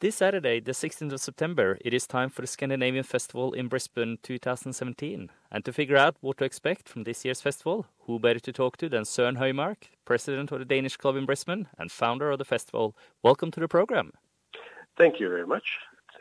This Saturday, the 16th of September, it is time for the Scandinavian Festival in Brisbane 2017. And to figure out what to expect from this year's festival, who better to talk to than Søren Høymark, president of the Danish Club in Brisbane and founder of the festival. Welcome to the program. Thank you very much.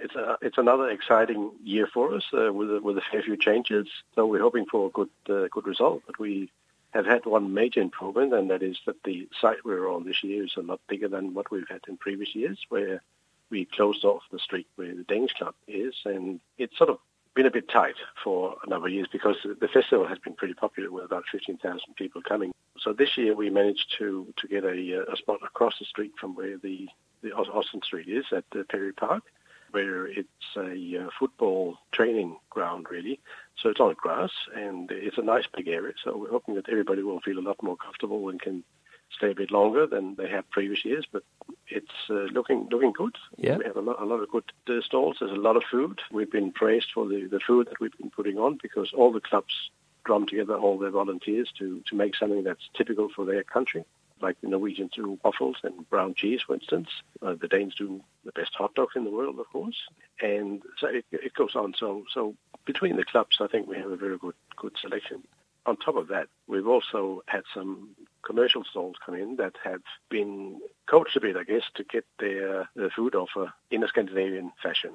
It's a, it's another exciting year for us uh, with a, with a fair few changes. So we're hoping for a good uh, good result. But we have had one major improvement, and that is that the site we're on this year is a lot bigger than what we've had in previous years, where we closed off the street where the Danish club is, and it's sort of been a bit tight for a number of years because the festival has been pretty popular with about 15,000 people coming. So this year we managed to, to get a, a spot across the street from where the, the Austin Street is at the Perry Park, where it's a uh, football training ground really. So it's on grass and it's a nice big area. So we're hoping that everybody will feel a lot more comfortable and can stay a bit longer than they have previous years. But it's uh, looking looking good. Yeah. We have a lot, a lot of good uh, stalls. There's a lot of food. We've been praised for the, the food that we've been putting on because all the clubs drum together all their volunteers to, to make something that's typical for their country. Like the Norwegians do waffles and brown cheese, for instance. Uh, the Danes do the best hot dogs in the world, of course. And so it, it goes on. So so between the clubs, I think we have a very good good selection. On top of that, we've also had some commercial stalls come in that have been coached a bit, I guess, to get their, their food offer in a Scandinavian fashion.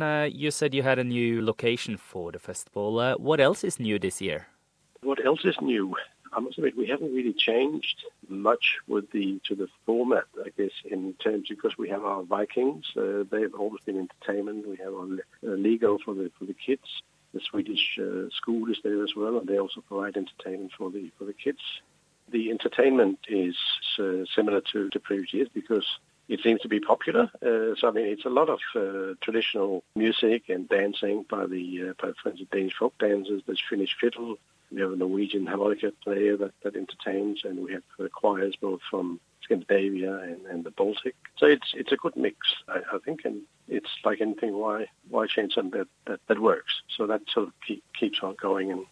Uh, you said you had a new location for the festival. Uh, what else is new this year? What else is new? I must admit, we haven't really changed much with the to the format, I guess, in terms because we have our Vikings. Uh, they've always been entertainment. We have our uh, Lego for the for the kids. The Swedish uh, school is there as well, and they also provide entertainment for the for the kids. The entertainment is uh, similar to, to previous years because it seems to be popular. Uh, so I mean, it's a lot of uh, traditional music and dancing by the, uh, by Danish folk dancers. There's Finnish fiddle. We have a Norwegian harmonica player that, that entertains, and we have uh, choirs both from Scandinavia and, and the Baltic. So it's it's a good mix, I, I think, and it's like anything. Why why change something that, that, that works? So that sort of keep, keeps on going and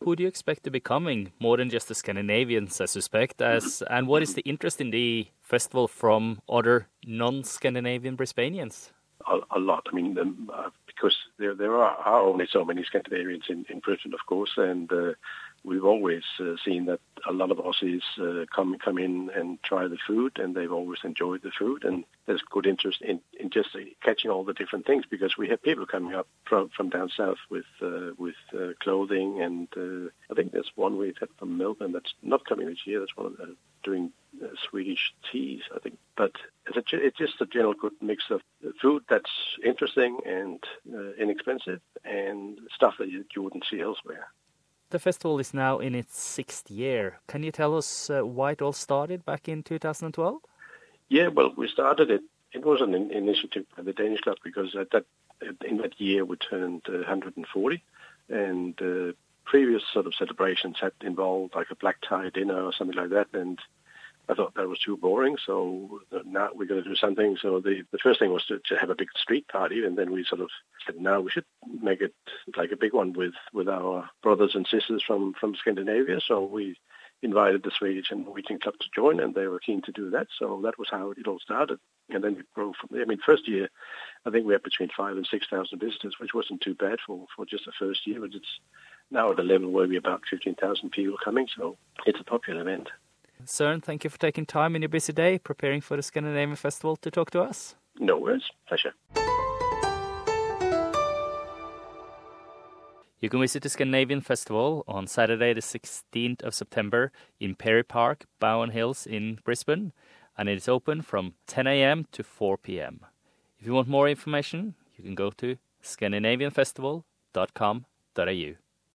who do you expect to be coming more than just the Scandinavians, I suspect? As and what is the interest in the festival from other non-Scandinavian Brisbaneans? A, a, lot. I mean, um, uh, because there there are, are, only so many Scandinavians in, in Britain, of course, and uh, we've always uh, seen that a lot of Aussies uh, come come in and try the food, and they've always enjoyed the food, and there's good interest in, in just uh, catching all the different things because we have people coming up from from down south with uh, with uh, clothing, and uh, I think there's one we've had from Melbourne that's not coming this year. That's one of the doing Swedish teas, I think. But it's, a, it's just a general good mix of food that's interesting and inexpensive, and stuff that you, you wouldn't see elsewhere. The festival is now in its sixth year. Can you tell us uh, why it all started back in 2012? Yeah, well, we started it. It was an initiative by the Danish Club because at that in that year we turned uh, 140, and uh, previous sort of celebrations had involved like a black tie dinner or something like that, and I thought that was too boring, so now we're going to do something. So the, the first thing was to, to have a big street party, and then we sort of said, now we should make it like a big one with, with our brothers and sisters from, from Scandinavia. So we invited the Swedish and Norwegian club to join, and they were keen to do that. So that was how it all started. And then it grew from there. I mean, first year, I think we had between five and 6,000 visitors, which wasn't too bad for, for just the first year, but it's now at a level where we're about 15,000 people coming, so it's a popular event. Søren, thank you for taking time in your busy day preparing for the Scandinavian Festival to talk to us. No worries. Pleasure. You can visit the Scandinavian Festival on Saturday, the 16th of September in Perry Park, Bowen Hills in Brisbane, and it is open from 10 a.m. to 4 p.m. If you want more information, you can go to scandinavianfestival.com.au.